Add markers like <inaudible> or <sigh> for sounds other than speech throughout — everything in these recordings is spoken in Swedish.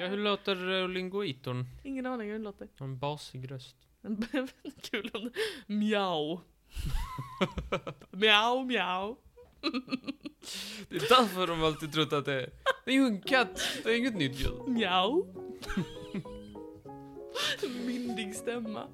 Ja, hur låter uh, linguitorn? Ingen aning hur den låter. En basig röst. <laughs> Kul om det... Mjau. mjau, mjau. Det är därför de alltid trott att det är... Det är ju en katt, det är inget nytt ljud. Mjau. Myndig stämma.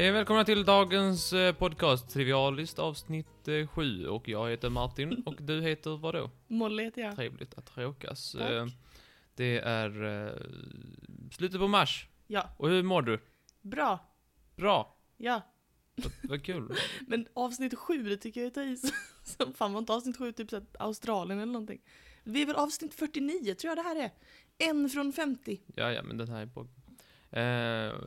Hej, välkomna till dagens eh, podcast Trivialist avsnitt 7 och jag heter Martin och du heter vadå? Molly heter jag. Trevligt att. Tack. Eh, Det är eh, slutet på mars. Ja, Och hur mår du? bra. Bra. Ja. Vad, kul. <laughs> Men avsnitt sju, det tycker jag är ta i. <laughs> Fan var inte avsnitt sju typ så att Australien eller någonting? Vi är väl avsnitt 49 tror jag det här är. En från 50. Ja, ja, men den här är på... Eh,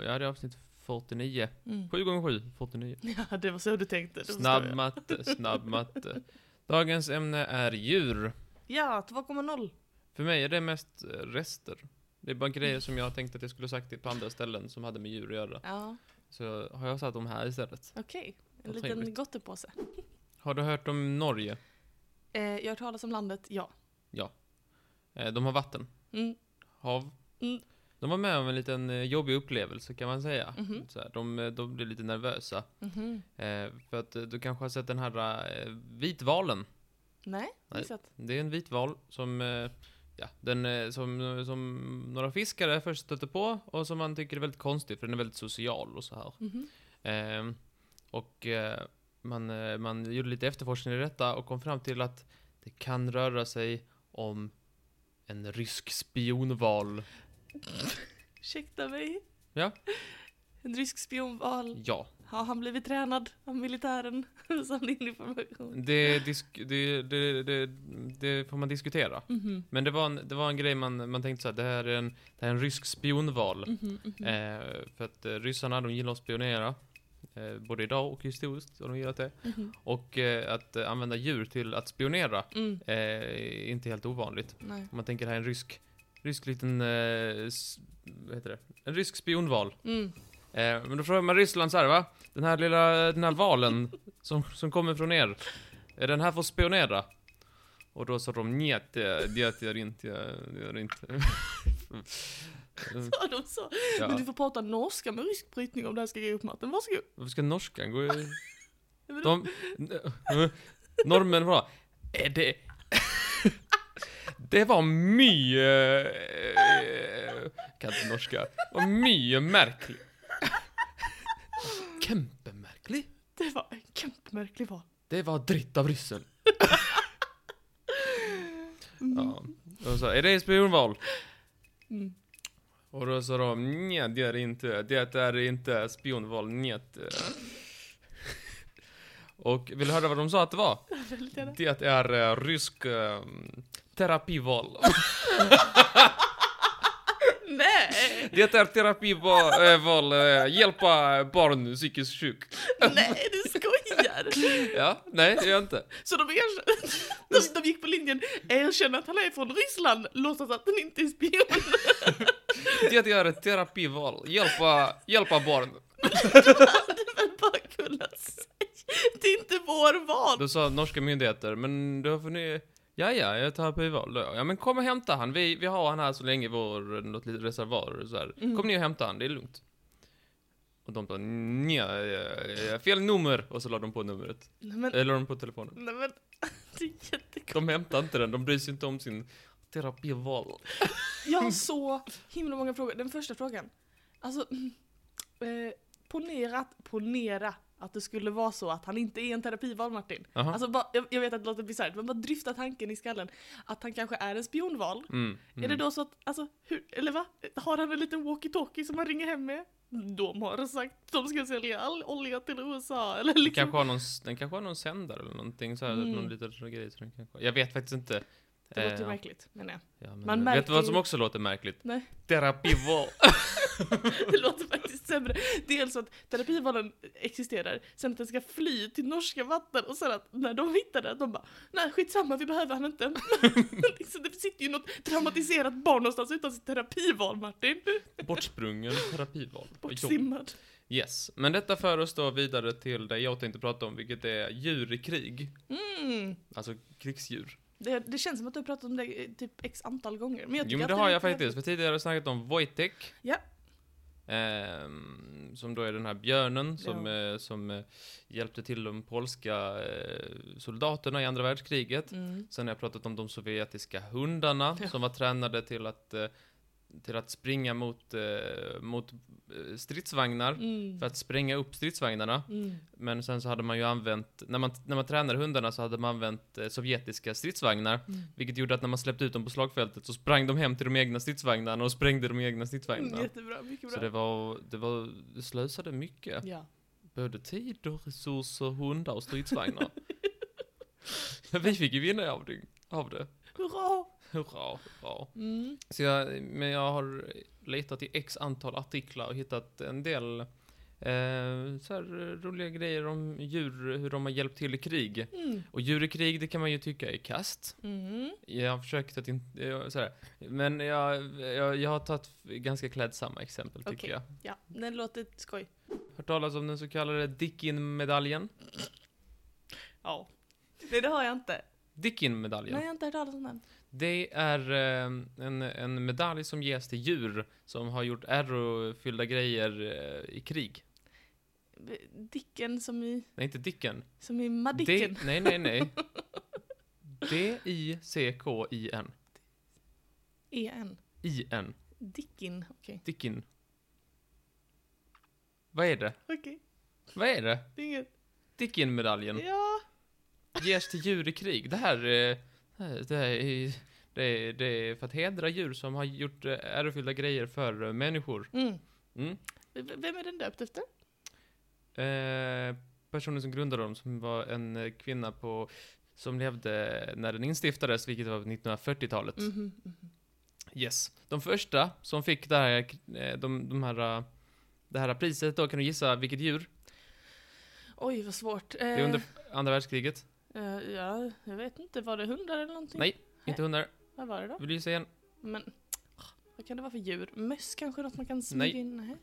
ja, det är avsnitt 49. Mm. 7 gånger 7, 49. <laughs> Ja, det var så du tänkte. Snabb matte, <laughs> snabb matte. Dagens ämne är djur. Ja, 2,0. För mig är det mest eh, rester. Det är bara grejer som jag tänkte att jag skulle sagt på andra ställen som hade med djur att göra. Ja, Så har jag satt dem här istället. okej. En Vad liten trevligt. gottepåse. Har du hört om Norge? Eh, jag har hört talas om landet, ja. Eh, de har vatten, Mm. hav. Mm. De var med om en liten eh, jobbig upplevelse kan man säga. Mhm. Så här, de, eh, de blev lite nervösa. Mhm. Eh, för att eh, du kanske har sett den här eh, vitvalen. Nej, missat. Det är en vitval som, eh, ja, den, som, som några fiskare först stötte på och som man tycker är väldigt konstig för den är väldigt social och så här. Mhm. Eh, och man, man gjorde lite efterforskning i detta och kom fram till att det kan röra sig om en rysk spionval. Ursäkta mig. Ja. En rysk spionval. Ja, Har han blivit tränad av militären? <laughs> Samla in information. det, det, det, det, får man diskutera. Mhm. Men det var en, det var en grej man, man tänkte så här, det här är en, det här är en rysk spionval. Mhm, mhm. Eh, för att eh, ryssarna, de gillar att spionera. Eh, både idag och historiskt har de gillat det. Mhm. Och eh, att eh, använda djur till att spionera Mm. är inte helt ovanligt. Nej. Om man tänker det här är en rysk, rysk liten, eh, vad heter det? En rysk spionval. Mm. Eh, men då frågar man Ryssland så här, va? Den här lilla, den här valen som, som kommer från er, är den här för att spionera? Och då sa de njet, det, gör inte, det gör inte. <laughs> Ja, de sa. Men ja. du får prata norska med rysk brytning om det här ska ge upp matten. Varsågod. Varför ska norskan gå i... <laughs> Men De... <laughs> Normen var... Är det... Det var mycket... Kan inte norska. Det var mycket märkligt. Kempe-märklig. Det var en kämpemärklig val. Det var dritt av ryssen. Ja. Och så, är det spionval? Mm. Och då sa de, nej det är inte, det är inte spionval, njet. Och vill du höra vad de sa att det var? Det är uh, rysk uh, terapival. <laughs> Nej! Det är terapival, äh, val, äh, hjälpa barn psykiskt sjuk. Nej, du skojar! <laughs> Ja, nej det gör jag inte. Så de de, de gick på linjen, erkänner att han är från Ryssland, låtsas att han inte är spion. <laughs> Det är ett terapival, hjälpa, hjälpa barn. Det hade väl bara kunnat säga. Det är inte vår val. Då sa norska myndigheter, men då får ni... Ja, ja, jag tar terapival då. Ja, men kom och hämta han. Vi, vi har han här så länge i vår, något litet reservoar så här. Mm. Kom ni och hämta han, det är lugnt. Och de sa, nja, ja, ja, fel nummer. Och så la de på numret. Nej men, Eller de på telefonen. nej men, <laughs> det är jättekonstigt. De hämtar inte den, de bryr sig inte om sin terapival. <laughs> Jag har så himla många frågor. Den första frågan. Alltså, mm, eh, ponera, ponera att det skulle vara så att han inte är en terapival Martin. Alltså bara, jag, jag vet att det låter bisarrt, men bara dryfta tanken i skallen att han kanske är en spionval. Mm, Är det mm. då så att, alltså, hur, eller va? Har han en liten walkie-talkie som han ringer hem med? De har sagt att de ska sälja all olja till USA, eller Den liksom. kanske har någon, den kanske har någon sändare eller någonting så här, Mm. någon liten grej. Den kanske, jag vet faktiskt inte. Det låter Eh, märkligt, men nej. Ja, men, Man vet du vad som också låter märkligt? Nej. Terapival. <laughs> <laughs> Det låter faktiskt sämre. Dels att terapivalen existerar, sen att den ska fly till norska vatten och sen att när de hittar den, de bara nej skitsamma vi behöver han inte. <laughs> liksom, det sitter ju något traumatiserat barn någonstans utan sitt terapival Martin. Bortsprungen terapival. Bortsimmad. Yes, men detta för oss då vidare till det jag tänkte prata om, vilket är djur i krig. Mm. Alltså krigsdjur. Det, det känns som att du har pratat om det eh, typ x antal gånger. Men jag Jo men det har jag faktiskt, för tidigare har jag snackat om Wojtek. Ja. Ehm, som då är den här björnen som, Ja. eh, som eh, hjälpte till de polska eh, soldaterna i andra världskriget. Mm. Sen har jag pratat om de sovjetiska hundarna Ja. som var tränade till att, eh, till att springa mot, eh, mot eh, stridsvagnar. Mm. För att spränga upp stridsvagnarna. Mm. Men sen så hade man ju använt, när man, när man tränade hundarna så hade man använt eh, sovjetiska stridsvagnar. Mm. Vilket gjorde att när man släppte ut dem på slagfältet så sprang de hem till de egna stridsvagnarna och sprängde de egna stridsvagnarna. Mm, jättebra, mycket bra. Så det var, det var, det slösade mycket. Ja. Både tid och resurser, hundar och stridsvagnar. Men <laughs> vi fick ju vinna av det. Av det. Hurra! Hurra, hurra. Mm. Så jag, men jag har letat i x antal artiklar och hittat en del eh, så här roliga grejer om djur, hur de har hjälpt till i krig. Mm. Och djur i krig, det kan man ju tycka är kast. Mm. Jag har försökt att inte, jag- så här. men jag, jag, jag har tagit ganska klädsamma exempel tycker Okej. jag. Ja, det låter skoj. Hört talas om den så kallade Dickin-medaljen? Ja. Nej, det har jag inte. Dickin-medaljen. Nej, jag har inte hört talas om den. Det är eh, en, en medalj som ges till djur som har gjort ärofyllda grejer eh, i krig. Dicken som i, Nej, inte Dicken. som i Madicken. D- <laughs> nej, nej, nej. D-I-C-K-I-N. E-N. I-N. Dickin, okej. Dickin. Vad är det? Okej, Vad är det? det är inget. Dickin-medaljen. Ja. Ges till djur i krig. Det här, eh, det, här är, det, är, det är för att hedra djur som har gjort eh, ärofyllda grejer för eh, människor. Mm. Mm. Vem är den döpt efter? Eh, personen som grundade dem, som var en eh, kvinna på, som levde när den instiftades, vilket var på 1940-talet. Mhm, mhm. Yes. De första som fick det här, eh, de, de här, eh, det här priset då, kan du gissa vilket djur? Oj, vad svårt. Det är under andra världskriget. Eh, ja, jag vet inte. Var det hundar eller någonting? Nej. Inte hundar. Vad var det då? Vill du gissa igen? Men, vad kan det vara för djur? Möss kanske? Något man kan smyga Nej. in? Nej.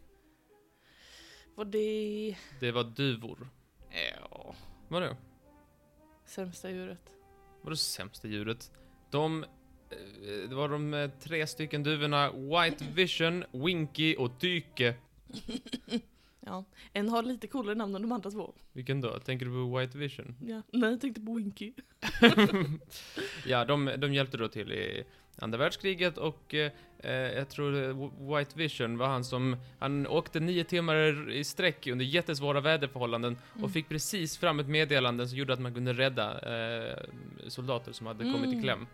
Var det... Det var duvor. Ja. Vadå? Sämsta djuret? Vadå sämsta djuret? De... eh, Det var de eh, tre stycken duvorna White Vision, Winky och Dyke. <laughs> Ja. En har lite coolare namn än de andra två. Vilken då? Tänker du på White Vision? Ja. Nej, jag tänkte på Winky. <laughs> ja, de, de hjälpte då till i andra världskriget och eh, jag tror eh, White Vision var han som, han åkte nio timmar i sträck under jättesvåra väderförhållanden Mm. och fick precis fram ett meddelande som gjorde att man kunde rädda eh, soldater som hade kommit i Mm. kläm.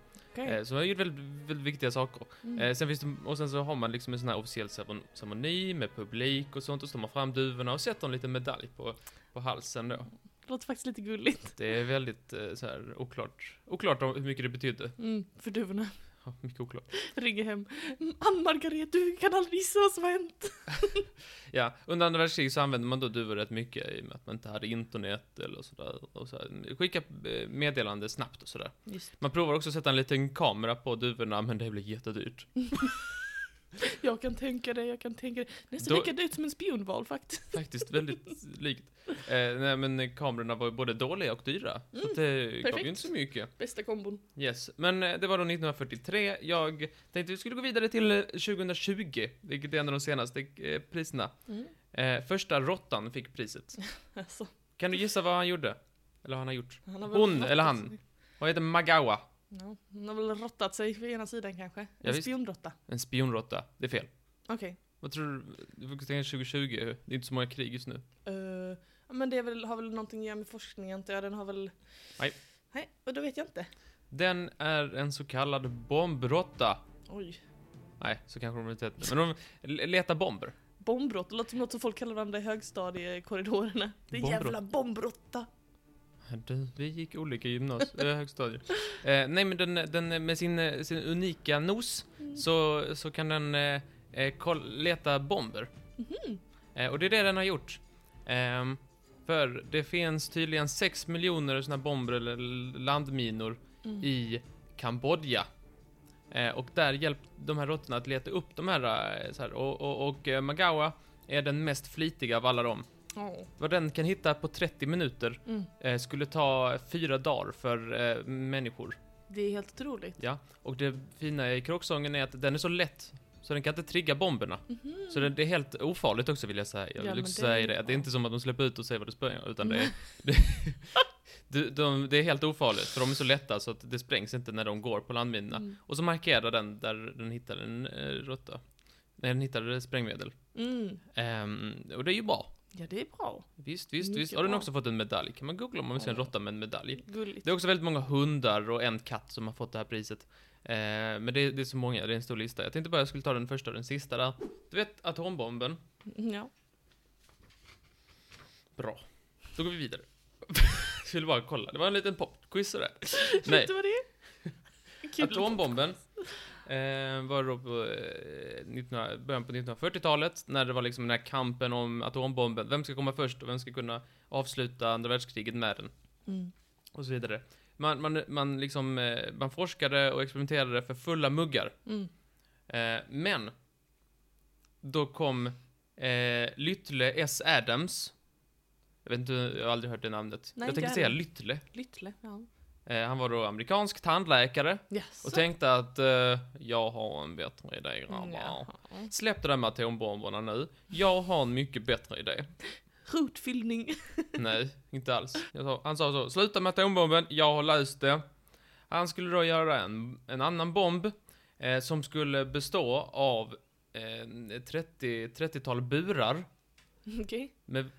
Okej. Eh, så han gjorde väldigt, väldigt viktiga saker. Mm. Eh, sen finns det, och sen så har man liksom en sån här officiell ceremon- ceremoni med publik och sånt och så tar man fram duvorna och sätter en liten medalj på, på halsen då. Det låter faktiskt lite gulligt. Det är väldigt eh, så här oklart, oklart om hur mycket det betydde. Mm, för duvorna. Mycket oklart. Ringer hem. Ann-Margaret, du kan aldrig gissa vad som har hänt. <laughs> Ja, under andra världskriget så använde man då duvor rätt mycket i och med att man inte hade internet eller sådär. Och så här, skicka eh, meddelande snabbt och sådär. Man provar också att sätta en liten kamera på duvorna, men det blir jättedyrt. <laughs> <laughs> Jag kan tänka det, jag kan tänka det. Nästan lika dyrt som en spionval faktiskt. <laughs> Faktiskt väldigt likt. Eh, nej men kamerorna var ju både dåliga och dyra. Så att det gav perfekt. ju inte så mycket. Bästa kombon. Yes, men eh, det var då 1943. Jag tänkte vi skulle gå vidare till eh, 2020, vilket är en av de senaste eh, priserna. Mm. Eh, första råttan fick priset. <laughs> Alltså, Kan du gissa vad han gjorde? Eller vad han har gjort? han har Hon, eller han? Vad heter Magawa? Ja, han har väl råttat sig för ena sidan kanske. En Ja, visst. spionråtta. En spionråtta. Det är fel. Okej. Vad tror du? Du får tänka 2020. Det är inte så många krig just nu. Ja, men det väl, har väl någonting att göra med forskning antar jag. Den har väl... Nej. Nej, och då vet jag inte. Den är en så kallad bombråtta. Oj. Nej, så kanske de inte heter. Men de letar bomber. Bombbrott, det låter som något som folk kallar varandra i högstadiekorridorerna. Det är Bombbrott. jävla bombrotta. Du, vi gick olika gymnas, äh, högstadier. Eh, nej men den, den med sin, eh, sin unika nos Mm. så, så kan den eh, eh, koll, leta bomber. Mhm. Eh, och det är det den har gjort. Ehm, för det finns tydligen 6 miljoner såna bomber eller landminor Mm. i Kambodja. Eh, och där hjälpte de här råttorna att leta upp de här, eh, här och, och, och eh, Magawa är den mest flitiga av alla dem. Åh. Vad den kan hitta på 30 minuter Mm. eh, skulle ta fyra dagar för eh, människor. Det är helt otroligt. Ja, och det fina i kråksången är att den är så lätt så den kan inte trigga bomberna. Mhm. Så det, det är helt ofarligt också vill jag säga. Jag Ja, vill men också det säga det. att Det är inte som att de släpper ut och ser vad det spränger, utan det är, Mm. <laughs> det, de, de, det är helt ofarligt, för de är så lätta så att det sprängs inte när de går på landminorna. Mm. Och så markerar den där den hittar en eh, råtta. När den hittar sprängmedel. Mm. Ehm, och det är ju bra. Ja, det är bra. Visst, visst, Mycket visst. Har den bra. också fått en medalj? Kan man googla om man vill se en råtta med en medalj? Gulligt. Det är också väldigt många hundar och en katt som har fått det här priset. Eh, men det, är- det är så många, det är en stor lista. Jag tänkte bara jag skulle ta den första och den sista där. Du vet atombomben? Mm, Ja. Bra. Då går vi vidare. <laughs> Jag ville bara kolla, det var en liten popquiz sådär. <laughs> Vet Nej, du vad det är? <laughs> Kul. atombomben eh, var då på eh, 19, början på 1940-talet, när det var liksom den här kampen om atombomben. Vem ska komma först och vem ska kunna avsluta andra världskriget med den? Mm. Och så vidare. Man, man, man liksom, eh, man forskade och experimenterade för fulla muggar. Mm. Eh, men, då kom eh, Lyttle S. Adams. Jag vet inte, jag har aldrig hört det namnet. Nej, jag tänker säga. Lyttle. Lyttle, ja. Eh, han var då amerikansk tandläkare Yes. och tänkte att eh, jag har en bättre idé grabbar. Ja. Släpp det där med atombomberna nu. Jag har en mycket bättre idé. Rotfyllning. <laughs> Nej, inte alls. Han sa så, sluta med atombomben, jag har löst det. Han skulle då göra en, en annan bomb eh, som skulle bestå av eh, 30, 30-tal burar Okej. med,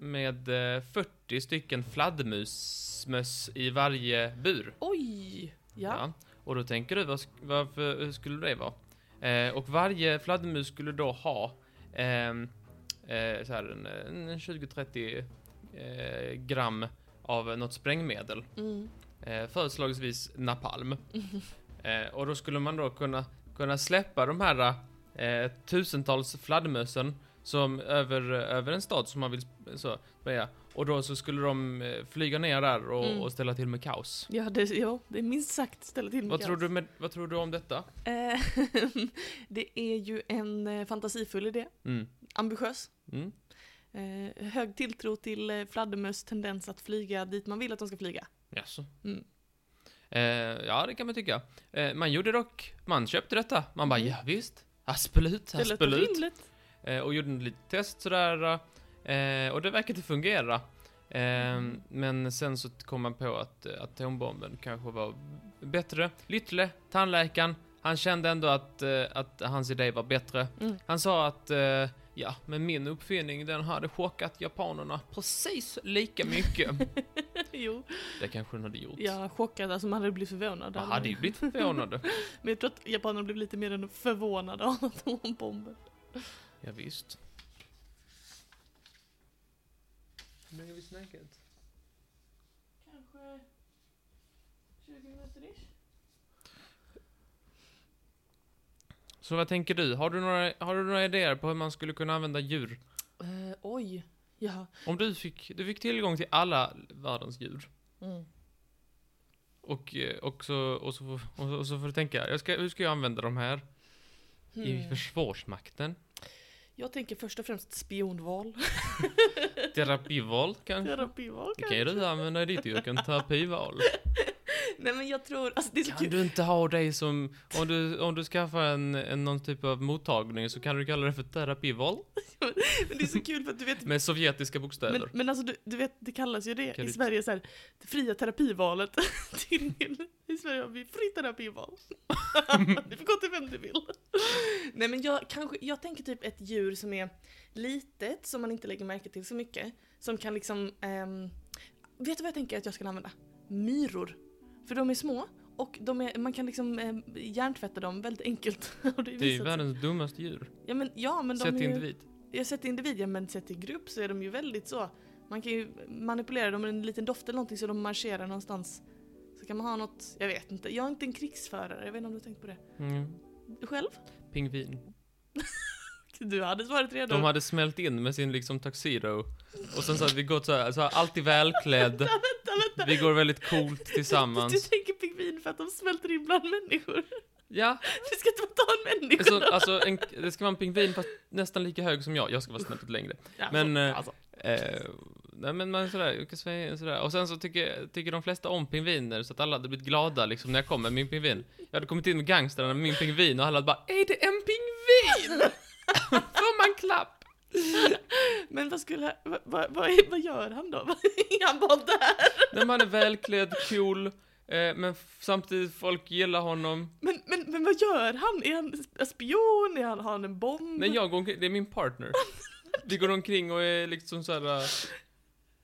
med eh, 40 stycken fladdermusmöss i varje bur. Oj! Ja. Och då tänker du, vad, varför hur skulle det vara? Eh, och varje fladdermus skulle då ha ehm, eh, så här en, en 20-30 eh, gram av något sprängmedel. Mm. Eh, föreslagsvis napalm. <laughs> Eh, och då skulle man då kunna, kunna släppa de här eh, tusentals fladdermössen som över, över en stad som man vill så, spraya. Och då så skulle de eh, flyga ner där och, Mm. och ställa till med kaos. Ja, det, ja, det är minst sagt ställa till med Vad tror, kaos. du med, vad tror du om detta? Eh, <laughs> det är ju en eh, fantasifull idé. Mm. Ambitiös. Mm. Eh, hög tilltro till fladdermöss tendens att flyga dit man vill att de ska flyga. Jaså? Mm. Eh, ja, det kan man tycka. Eh, man gjorde dock, man köpte detta. Man bara, Mm. ja visst. Absolut, Det lät absolut. rimligt. Eh, och gjorde en litet test sådär. Eh, och det verkade fungera. Eh, Mm. Men sen så kom man på att eh, atombomben kanske var bättre. Lyttle, tandläkaren, han kände ändå att, att hans idé var bättre. Mm. Han sa att, ja, men min uppfinning den hade chockat japanerna precis lika mycket. <laughs> jo, det kanske den hade gjort. jag chockad, alltså man hade blivit förvånad. Jag hade ju blivit förvånade. <laughs> Men jag tror att japanerna blev lite mer än förvånade av atombomben. Ja, visst. Hur länge har vi snackat? Kanske 20 minuter ish. Så vad tänker du? Har du, några, har du några idéer på hur man skulle kunna använda djur? Eh, oj. Ja. Om du fick, du fick tillgång till alla världens djur. Mm. Och, eh, och, så, och, så, får- och, så, och så får du tänka, jag ska, hur ska jag använda de här? I Hmm. Försvarsmakten? Jag tänker först och främst spionval. <laughs> Terapival kanske? Terapival Det kan ju du använda i ditt yrke, terapival. <laughs> Nej men jag tror, alltså det är så Kan kul. du inte ha dig som, om du, om du skaffar en, en någon typ av mottagning så kan du kalla det för terapival? <laughs> Men det är så kul för att du vet Med sovjetiska bokstäver. men, men alltså du, du vet, det kallas ju det Kan i du- Sverige så här, det fria terapivalet. till, I Sverige har vi fri terapival. du får gå till vem du vill. Nej men jag kanske, jag tänker typ ett djur som är litet, som man inte lägger märke till så mycket. Som kan liksom, ehm, vet du vad jag tänker att jag ska använda? Myror. För de är små och de är, man kan liksom eh, hjärntvätta dem väldigt enkelt. <laughs> Och Det är ju visat sig- världens dummaste djur. Ja men, ja, men de Sett är ju, individ. Jag sett individ, ja, men sett i grupp så är de ju väldigt så. Man kan ju manipulera dem med en liten doft eller någonting så de marscherar någonstans. Så kan man ha något, jag vet inte. Jag är inte en krigsförare, jag vet inte om du har tänkt på det. Mm. Du själv? Pingvin. <laughs> Du hade svarat redo. De hade smält in med sin liksom tuxedo. Och sen så hade vi gått så här, så här alltid välklädd. <laughs> Vänta, vänta. Vi går väldigt coolt Du, tillsammans. tänker pingvin för att de smälter in bland människor. Ja, Du ska inte ta en människa. så, alltså en, det ska vara en pingvin fast nästan lika hög som jag. Jag ska vara snäppet längre. Ja, men, så- eh, alltså. Eh, nej men man sådär, sådär. Och sen så tycker, tycker de flesta om pingviner så att alla hade blivit glada liksom när jag kom med min pingvin. Jag hade kommit in med gangstrarna med min pingvin och alla hade bara Är det en pingvin? <laughs> Får man klapp? Men vad skulle, vad, vad, vad, vad gör han då? <laughs> Är han bara där? När man är välklädd, cool, eh, men samtidigt folk gillar honom. Men, men, men vad gör han? Är han en spion? Är han, har han en bomb? När jag går omkring, det är min partner. Vi går omkring och är liksom såhär...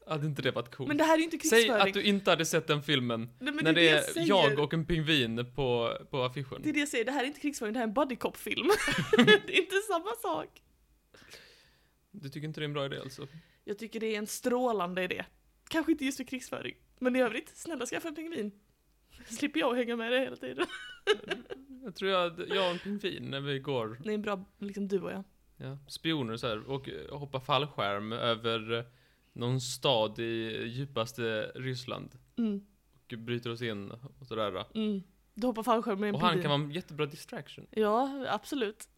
Hade inte det varit coolt? Men det här är ju inte Säg krigsföring. att du inte hade sett den filmen. Nej, när det jag är säger. jag och en pingvin på, på affischen. Det är det jag säger, det här är inte krigsföring, det här är en buddy cop-film. <laughs> det är inte samma sak. Du tycker inte det är en bra idé alltså? Jag tycker det är en strålande idé. Kanske inte just för krigsföring, men i övrigt, snälla skaffa en pingvin. Slipper jag hänga med det hela tiden. <laughs> Jag tror jag, jag och en pingvin när vi går, Det är en bra, liksom du och jag. ja, spioner så här, och hoppar fallskärm över någon stad i djupaste Ryssland. Mm, Och bryter oss in och sådär. mm. Du hoppar fallskärm med en Och han pingvin. kan vara en jättebra distraction. Ja, absolut.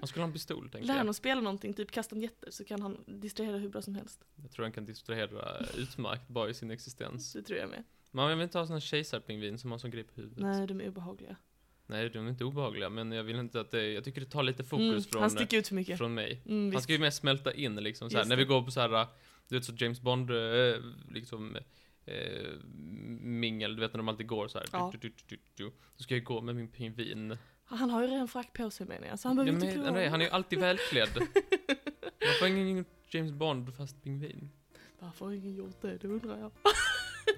Han skulle ha en pistol, tänker Lär jag. honom spela någonting, typ kasta en jätter, så kan han distrahera hur bra som helst. Jag tror han kan distrahera utmärkt bara i sin existens. Det tror jag med. Man vill inte ha sån kejsarpingvin som har sån grej på huvudet. Nej, de är obehagliga. Nej, de är inte obehagliga, men jag vill inte att det, jag tycker det tar lite fokus Mm, från, han sticker ut för mycket. från mig. Mm, Han visst. ska ju mer smälta in liksom så här, Just när vi det. går på så här, du vet så James Bond, eh, liksom, eh, mingel, du vet när de alltid går så här. Ja. Du, du, du, du, du. Så ska jag gå med min pingvin. Han har ju redan frack på sig menar jag, så han Ja, behöver men, inte klä nej, han är ju alltid välklädd. <laughs> Varför har ingen James Bond fast pingvin? Varför har ingen gjort det? Det undrar jag.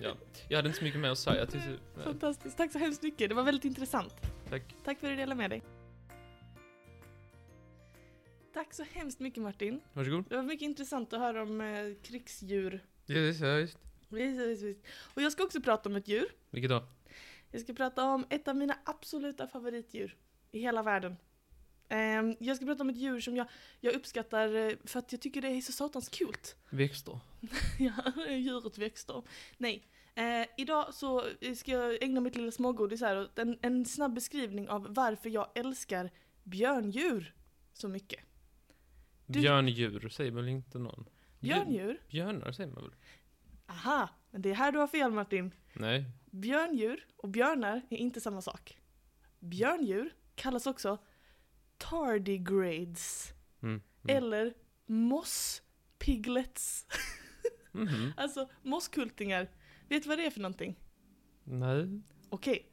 Ja. Jag hade inte så mycket mer att säga tills, Fantastiskt, tack så hemskt mycket. Det var väldigt intressant. tack. Tack för att du delade med dig. Tack så hemskt mycket Martin. Varsågod. Det var mycket intressant att höra om eh, krigsdjur. Ja, visst, ja, visst. Visst, visst, visst. Och jag ska också prata om ett djur. Vilket då? Jag ska prata om ett av mina absoluta favoritdjur i hela världen. Ehm, jag ska prata om ett djur som jag, jag uppskattar eh, för att jag tycker det är så satans kul. <laughs> Växter. Ja, djuret växter. Nej. Eh, idag så ska jag ägna mitt lilla smågodis här åt en, en snabb beskrivning av varför jag älskar björndjur så mycket. Du- Björndjur säger väl inte någon? Djur- Björndjur? Björnar säger man väl? Aha, men det är här du har fel Martin. Nej. Björndjur och björnar är inte samma sak. Björndjur kallas också tardigrades Mm. Mm. eller mosspiglets. Mhm. <laughs> Alltså mosskultingar. Vet du vad det är för någonting? Nej. Okej,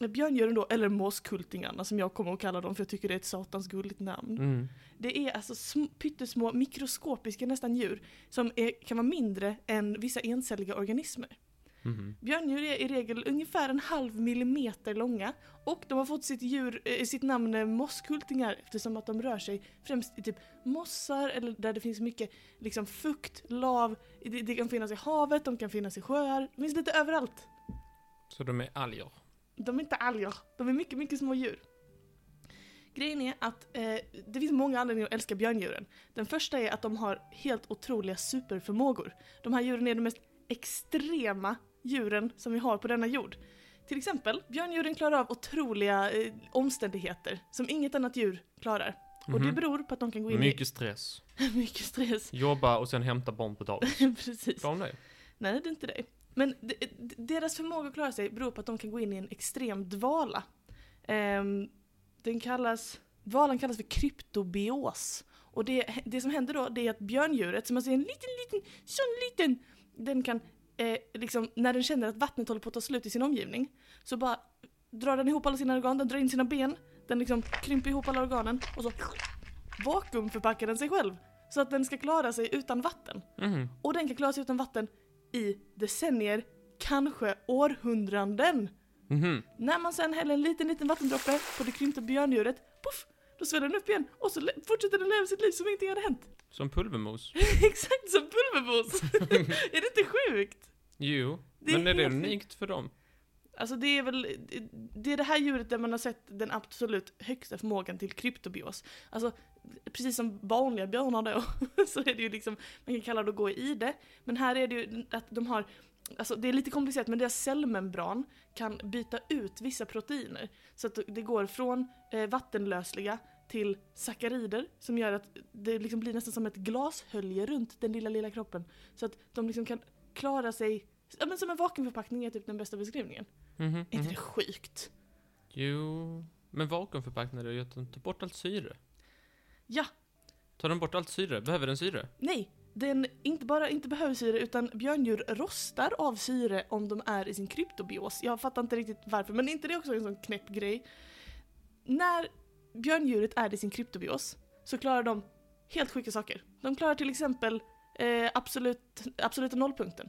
um, björndjuren då, eller mosskultingarna som jag kommer att kalla dem för jag tycker det är ett satans gulligt namn. Mm. Det är alltså sm- pyttesmå mikroskopiska nästan djur som är, kan vara mindre än vissa encelliga organismer. Mhm. Björndjur är i regel ungefär en halv millimeter långa och de har fått sitt, djur, eh, sitt namn eh, mosskultingar eftersom att de rör sig främst i typ mossar eller där det finns mycket liksom, fukt, lav. Det, det kan finnas i havet, de kan finnas i sjöar, de finns lite överallt. Så de är alger? De är inte alger, de är mycket, mycket små djur. Grejen är att eh, det finns många anledningar att älska björndjuren. Den första är att de har helt otroliga superförmågor. De här djuren är de mest extrema djuren som vi har på denna jord. Till exempel, björndjuren klarar av otroliga eh, omständigheter som inget annat djur klarar. Och det Mhm. beror på att de kan gå in Mycket stress. i <laughs> mycket stress. Jobba och sen hämta barn på dagis. <laughs> Precis. Klarar de det? Nej, det är inte det. Men deras förmåga att klara sig beror på att de kan gå in i en extrem dvala. Ehm, den kallas, dvalan kallas för kryptobios. Och det, det som händer då, det är att björndjuret, som man ser en liten, liten, sån liten, den kan, eh, liksom, när den känner att vattnet håller på att ta slut i sin omgivning, så bara drar den ihop alla sina organ, den drar in sina ben, den liksom krymper ihop alla organen och så vakuumförpackar den sig själv. Så att den ska klara sig utan vatten. Mhm. Och den kan klara sig utan vatten i decennier, kanske århundraden. Mhm. När man sen häller en liten, liten vattendroppe på det krympta björndjuret, poff, då sväller den upp igen och så fortsätter den leva sitt liv som ingenting hade hänt. <laughs> Som pulvermos. Exakt som pulvermos! <laughs> är det inte sjukt? Jo. Det är Men är det helt sjukt. unikt för dem? Alltså det är väl, det är det här djuret där man har sett den absolut högsta förmågan till kryptobios. Alltså precis som vanliga björnar då, <laughs> så är det ju liksom, man kan kalla det att gå i det. Men här är det ju att de har, alltså det är lite komplicerat men deras cellmembran kan byta ut vissa proteiner. Så att det går från eh, vattenlösliga till sackarider som gör att det liksom blir nästan som ett glashölje runt den lilla, lilla kroppen. Så att de liksom kan klara sig, ja men som en vakuumförpackning är typ den bästa beskrivningen. Mhm, Är inte mhm. det sjukt? Jo, men vakuumförpackningar är ju att de tar bort allt syre. Ja, Tar den bort allt syre? Behöver den syre? nej. Den inte bara inte behöver syre utan björndjur rostar av syre om de är i sin kryptobios. Jag fattar inte riktigt varför, men är inte det också en sån knäpp grej? När björndjuret är i sin kryptobios så klarar de helt sjuka saker. De klarar till exempel eh, absolut, absoluta nollpunkten.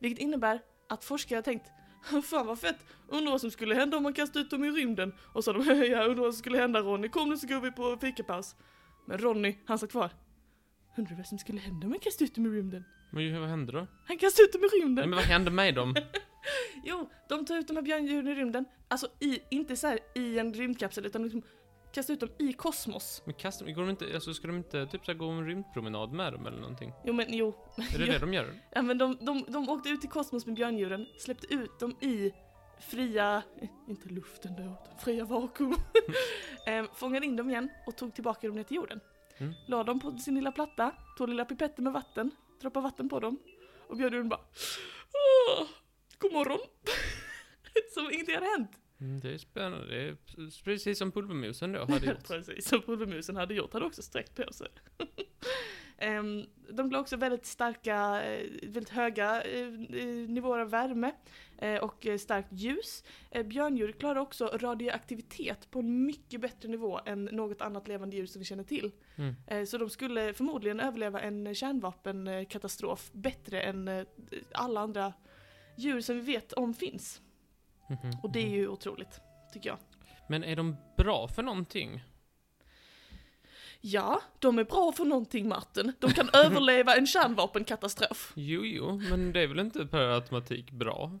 Vilket innebär att forskare har tänkt <laughs> Fan vad fett, undrar vad som skulle hända om man kastade ut dem i rymden. Och så de, <laughs> ja undrar vad som skulle hända Ronny, kom nu så går vi på fikapaus. Men Ronny, han satt kvar. Undrar vad som skulle hända om man kastade ut dem i rymden. Men vad händer då? Han kastade ut dem i Nej, rymden. men vad händer med dem? <laughs> Jo, de tar ut de här björndjuren i rymden. Alltså i, inte så i en rymdkapsel utan liksom kastar ut dem i kosmos. Men kastar, går de inte, alltså ska de inte typ så här, gå en rymdpromenad med dem eller någonting? Jo men jo. Är det <laughs> det de gör? Ja men de, de, de åkte ut i kosmos med björndjuren, släppte ut dem i fria, inte luften då, fria vakuum. <laughs> <laughs> eh, fångade in dem igen och tog tillbaka dem ner till jorden. Mm. La dem på sin lilla platta, tog lilla pipetten med vatten, droppade vatten på dem. Och björndjuren bara Åh, God morgon! Som ingenting hade hänt. Mm, det är spännande. Det är precis som pulvermusen då hade <laughs> gjort. Precis, som pulvermusen hade gjort, hade också sträckt på sig. <laughs> Ehm, de blir också väldigt starka, eh, väldigt höga eh, nivåer av värme eh, och starkt ljus. Björndjur klarar också radioaktivitet på en mycket bättre nivå än något annat levande djur som vi känner till. Mm. Så de skulle förmodligen överleva en kärnvapenkatastrof bättre än alla andra djur som vi vet om finns. Mhm, Och det är mhm. ju otroligt, tycker jag. Men är de bra för någonting? Ja, de är bra för någonting Martin. De kan <laughs> överleva en kärnvapenkatastrof. Jo, jo, men det är väl inte per automatik bra?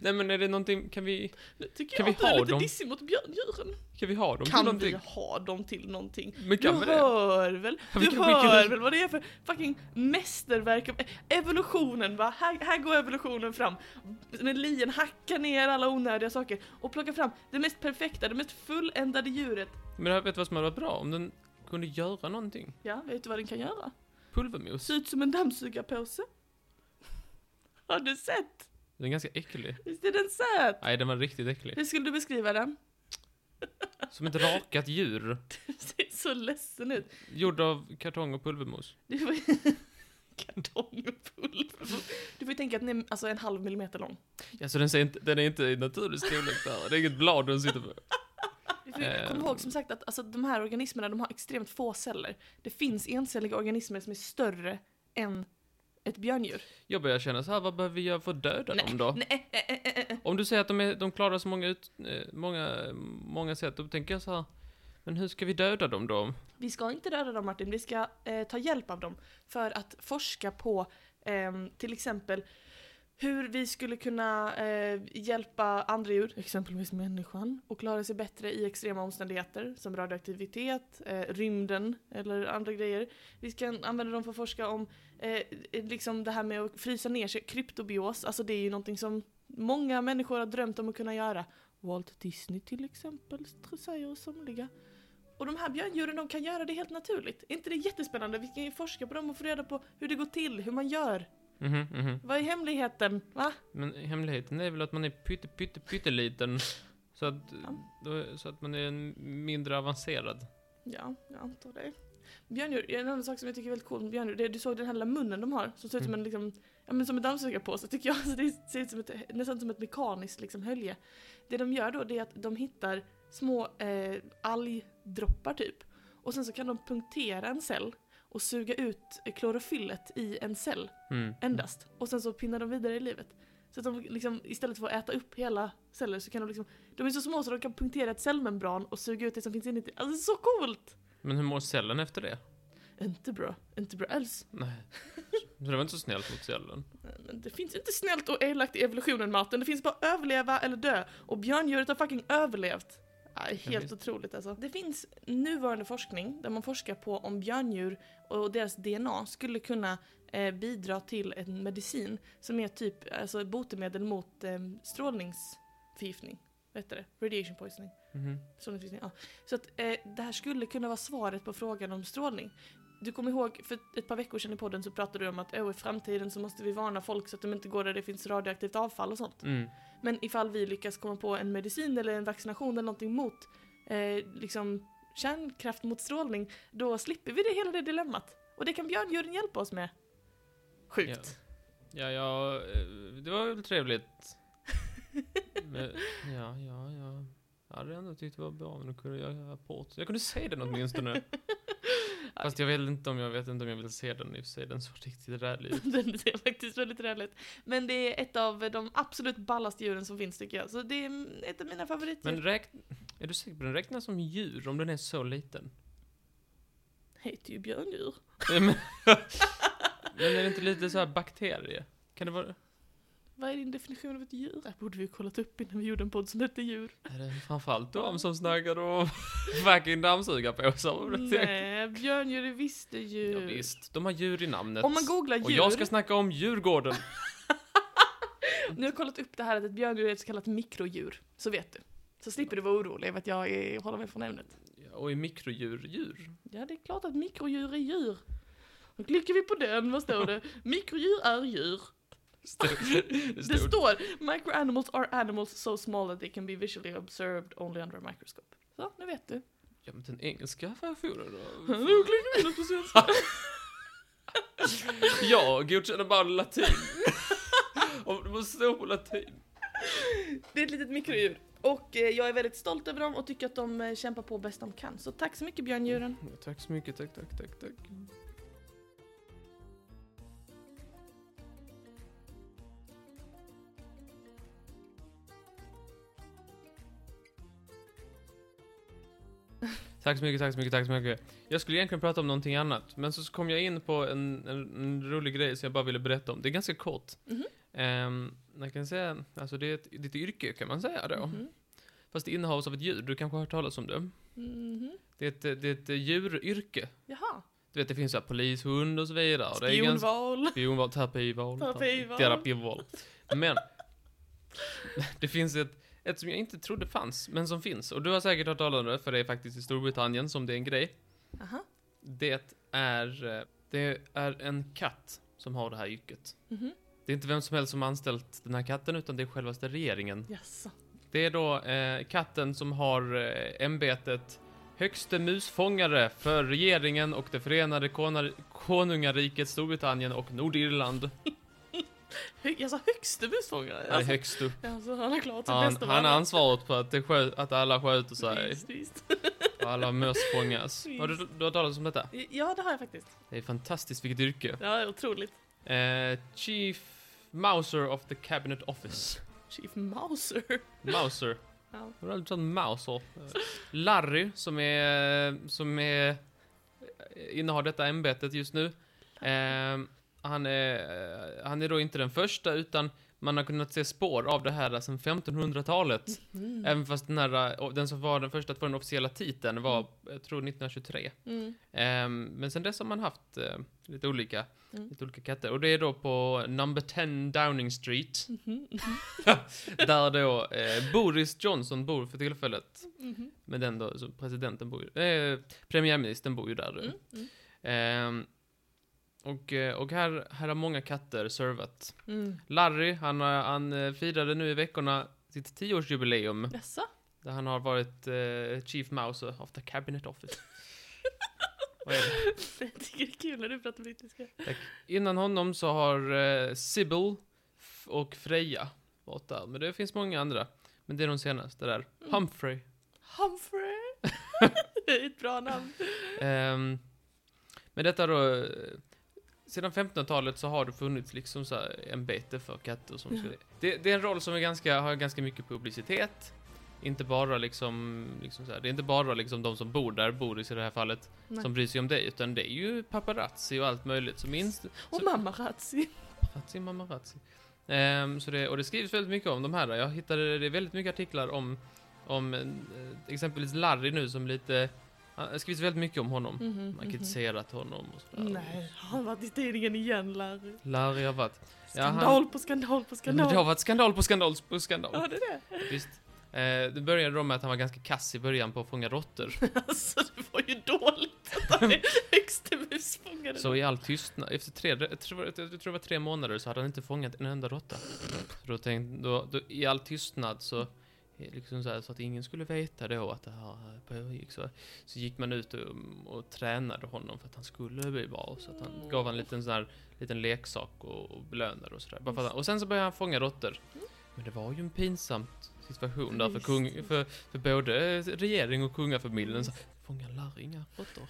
Nej men är det någonting, kan vi, Nu tycker Kan jag vi att du är ha lite dem? dissig mot björndjuren. kan vi ha dem till Kan någonting? vi ha dem till någonting? Men Du kan det? hör väl? Ja, vi Du kan- kan- hör väl vad det är för fucking mästerverk av evolutionen va? Här, här går evolutionen fram. När lien hackar ner alla onödiga saker och plockar fram det mest perfekta, det mest fulländade djuret. Men jag vet vad som hade varit bra, om den kunde göra någonting. Ja, vet du vad den kan göra? Pulvermos. Se ut som en dammsugarpåse. Har du sett? Den är ganska äcklig. Visst är den söt? Nej, den var riktigt äcklig. Hur skulle du beskriva den? Som ett rakat djur. Du ser så ledsen ut. Gjord av kartong och pulvermos. Du får... <laughs> Kartong och pulver. Du får ju tänka att den är alltså en halv millimeter lång. Ja, så den, inte, den är inte i naturlig storlek där. Det är inget blad den sitter på. Ju Eh. komma ihåg som sagt att alltså, de här organismerna de har extremt få celler. Det finns encelliga organismer som är större än ett björndjur. Jag börjar känna så här, vad behöver vi göra för att döda dem då? Nej, eh, eh, eh, eh. Om du säger att de, är, de klarar så många, ut, eh, många, många sätt, då tänker jag så här, men hur ska vi döda dem då? Vi ska inte döda dem Martin, vi ska eh, ta hjälp av dem för att forska på ehm, till exempel hur vi skulle kunna eh, hjälpa andra djur, exempelvis människan, och klara sig bättre i extrema omständigheter som radioaktivitet, eh, rymden eller andra grejer. Vi ska använda dem för att forska om eh, liksom det här med att frysa ner sig, kryptobios, alltså det är ju någonting som många människor har drömt om att kunna göra. Walt Disney till exempel, säger somliga. Och de här björndjuren de kan göra det helt naturligt. Är inte det jättespännande? Vi kan ju forska på dem och få reda på hur det går till, hur man gör. Mhm, mhm. Vad är hemligheten? Va? Men hemligheten är väl att man är pytte, pytte, pytteliten. Så att, då, så att man är mindre avancerad. Ja, jag antar det. Björndjur, en annan sak som jag tycker är väldigt cool med björndjur, det är, du såg den här lilla munnen de har, som ser ut som en liksom, ja men som en dammsugarpåse tycker jag. <laughs> Alltså det ser ut som ett, nästan som ett mekaniskt liksom hölje. Det de gör då, det är att de hittar små eh, algdroppar typ. Och sen så kan de punktera en cell och suga ut klorofyllet i en cell. Mm. endast. Och sen så pinnar de vidare i livet. Så att de liksom, istället för att äta upp hela celler så kan de liksom, de är så små så de kan punktera ett cellmembran och suga ut det som finns inuti. Alltså så coolt! Men hur mår cellen efter det? Inte bra, inte bra alls. Nej. Så det var inte så snällt mot sällen. Men det finns inte snällt och elakt i evolutionen Martin, det finns bara överleva eller dö. Och björndjuret har fucking överlevt. Helt otroligt alltså. Det finns nuvarande forskning där man forskar på om björndjur och deras DNA skulle kunna eh, bidra till en medicin som är typ alltså, botemedel mot eh, strålningsförgiftning. Vet du det? Radiation poisoning. Mhm. Strålningsförgiftning, ja. Så att eh, det här skulle kunna vara svaret på frågan om strålning. Du kommer ihåg, för ett par veckor sedan i podden så pratade du om att oh, i framtiden så måste vi varna folk så att de inte går där det finns radioaktivt avfall och sånt. Mm. Men ifall vi lyckas komma på en medicin eller en vaccination eller någonting mot eh, liksom kärnkraft mot strålning, då slipper vi det hela det dilemmat. Och det kan björndjuren hjälpa oss med. Sjukt. Ja, ja, eh, det var väl trevligt. <laughs> Men, ja, ja, ja. Jag hade ändå tyckt det var bra om du kunde göra rapport. Jag kunde se den åtminstone. <laughs> Fast jag vet inte om jag vet inte om jag vill se den i och för sig. Den såg riktigt rälig ut. <laughs> Den ser faktiskt väldigt räligt. Men det är ett av de absolut ballaste djuren som finns tycker jag. Så det är ett av mina favoritdjur. Men räk... Är du säker på den räknas som djur om den är så liten? heter ju björndjur. <laughs> <laughs> Men är det inte lite så här bakterie? Kan det vara... Vad är din definition av ett djur? Det borde vi ju kollat upp innan vi gjorde en podd som hette djur. Är det framförallt de som snackar och <laughs> fucking dammsugarpåsar? Nej, björndjur är visst djur. Ja, visst, de har djur i namnet. Om man googlar djur, Och jag ska snacka om Djurgården. <laughs> nu har jag kollat upp det här att ett björndjur är ett så kallat mikrodjur. Så vet du. Så slipper du vara orolig över att jag är, håller mig från ämnet. Ja, Och i mikrodjur, djur. Ja, det är klart att mikrodjur är djur. Då klickar vi på den, vad står det? Mikrodjur är djur. <laughs> Det Det stod, står Microanimals are animals so small that they can be visually observed only under a microscope. Så, nu vet du. ja men den engelska versionen Nu då? <laughs> klickar vi på svenska. <laughs> Jag godkänner bara latin. Om det måste stå på latin. Det är ett litet mikrodjur. Och eh, jag är väldigt stolt över dem och tycker att de eh, kämpar på bäst de kan. Så tack så mycket björndjuren. Ja, tack så mycket, tack, tack, tack, tack. Tack så mycket, tack så mycket, tack så mycket. Jag skulle egentligen prata om någonting annat, men så kom jag in på en, en, en rolig grej som jag bara ville berätta om. Det är ganska kort. Mhm. Ehm, jag kan säga, alltså det är ett, ett yrke kan man säga då. Mhm. Fast det innehas av ett djur, du kanske har hört talas om det? Mhm. Det är ett, det är ett djuryrke. Jaha. Du vet, det finns så här polishund och så vidare. Spionval. spionval, terapival. Terapival. Terapival. Men, <laughs> det finns ett, ett som jag inte trodde fanns, men som finns. Och du har säkert hört talas om det, för det är faktiskt i Storbritannien som det är en grej. Aha. Det är, eh, det är en katt som har det här yrket. Mhm. Det är inte vem som helst som har anställt den här katten, utan det är självaste regeringen. Jaså. Det är då eh, katten som har eh, ämbetet högste musfångare för regeringen och det förenade konungariket Storbritannien och Nordirland. <laughs> Jag sa högste busfångare. Han är högst upp. Alltså, han har klarat sitt Han, bästa han har ansvaret på att, det skö- att alla sköter sig Visst, visst. och alla möss fångas. <laughs> Har du, du hört talas om detta? Ja, det har jag faktiskt. Det är fantastiskt vilket yrke. Ja, det är otroligt. Eh, Chief Mouser of the Cabinet Office. Chief Mouser. Mouser. Ja. Har du aldrig sagt Mouser? Larry, som är, som är, eh, innehar detta ämbetet just nu. Eh, han, är, han är då inte den första, utan man har kunnat se spår av det här sedan 1500-talet. Mm. Även fast den, här, eh, den som var den första att få den officiella titeln var, jag tror 1923. Mm. Ehm, men sen dess har man haft eh, lite olika, Mm. lite olika katter. Och det är då på number 10 Downing Street, Mhm. <laughs> där då eh, Boris Johnson bor för tillfället. Mhm. Men den då, presidenten bor ju, eh, premiärministern bor ju där. Mm. Och eh, och här, här har många katter servat. Mm. Larry, han, har- han eh, firade nu i veckorna sitt tioårsjubileum. Jaså? Där han har varit eh, Chief Mouser of the Cabinet Office. <laughs> Vad är det? Jag tycker det är kul när du pratar brittiska. Innan honom så har eh, Sybil och Freja varit där. Men det finns många andra. Men det är de senaste där. Mm. Humphrey. Humphrey. <laughs> <laughs> det är ett bra namn. Ehm, men detta då, eh, sedan 1500-talet så har det funnits liksom så här ämbete för katter som ska... Ja. Det, det är en roll som är ganska, har ganska mycket publicitet. inte bara liksom, liksom så här, det är inte bara liksom de som bor där, Boris i det här fallet, Nej. som bryr sig om dig, utan det är ju paparazzi och allt möjligt. Så minst, Och så- mamma Razzi. paparazzi, mamarazzi. Ehm, så det, och det skrivs väldigt mycket om de här. Jag hittade det väldigt mycket artiklar om, om eh, exempelvis Larry nu som lite, det skrivs väldigt mycket om honom. Mhm, Man har mhm. kritiserat honom och sådär. Nej, har han varit i tidningen igen Larry? Larry har varit, Ja, han- Skandal på skandal på men skandal. det har varit skandal på skandal på skandal. Ja, det är det. Visst. Eh, det började då med att han var ganska kass i början på att fånga råttor. <laughs> Alltså, det var ju dåligt att han högste <laughs> musfångare. Så i all tystnad, efter tre, jag tror, jag tror det var tre månader så hade han inte fångat en enda råtta. Då tänkte, då, då, i all tystnad så, liksom så, här, så att ingen skulle veta då att det här pågick så, så gick man ut och, och tränade honom för att han skulle bli bra. Så att han gav han en liten sån här, liten leksak och, och belönade och sådär. Och sen så började han fånga råttor. Men det var ju en pinsam situation där för, kung, för, för både regering och kungafamiljen. Så, Fångar Larry inga råttor?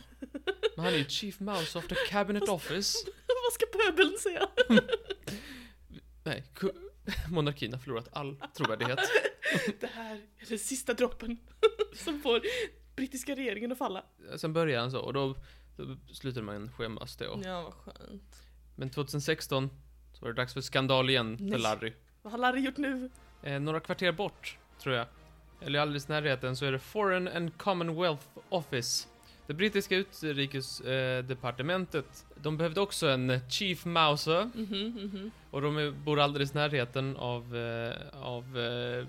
Men han är ju chief mouse of the cabinet office. <laughs> Vad ska pöbeln säga? <laughs> Nej, <laughs> monarkin har förlorat all trovärdighet. <laughs> Det här är den sista droppen <laughs> som får brittiska regeringen att falla. Sen började han så och då, då slutade man skämmas då. Ja, vad skönt. Men 2016 så var det dags för skandal igen Nej. för Larry. Vad har Larry gjort nu? Eh, några kvarter bort, tror jag. Eller alldeles i närheten så är det Foreign and Commonwealth Office. Det brittiska utrikesdepartementet. De behövde också en eh, Chief Mouser. Mhm, mhm. Och de bor alldeles i närheten av, eh, av eh,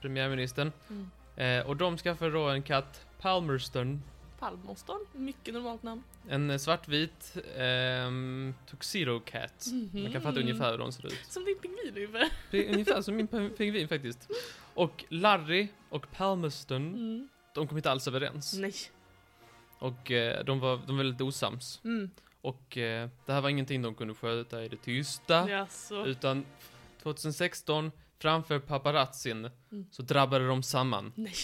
premiärministern. Mm. Eh, och de skaffade då en katt, Palmerston. Palmerston, mycket normalt namn. En eh, svartvit ehm, tuxedo cat. Man kan fatta Mhm. ungefär hur de ser ut. Som din pingvin ungefär. Ungefär som min pingvin faktiskt. Och Larry och Palmerston, Mm. de kom inte alls överens. Nej. Och eh, de, var, de var väldigt osams. Mm. Och eh, det här var ingenting de kunde sköta i det tysta. Jaså. Utan 2016, framför paparazzin, Mm. så drabbade de samman. Nej.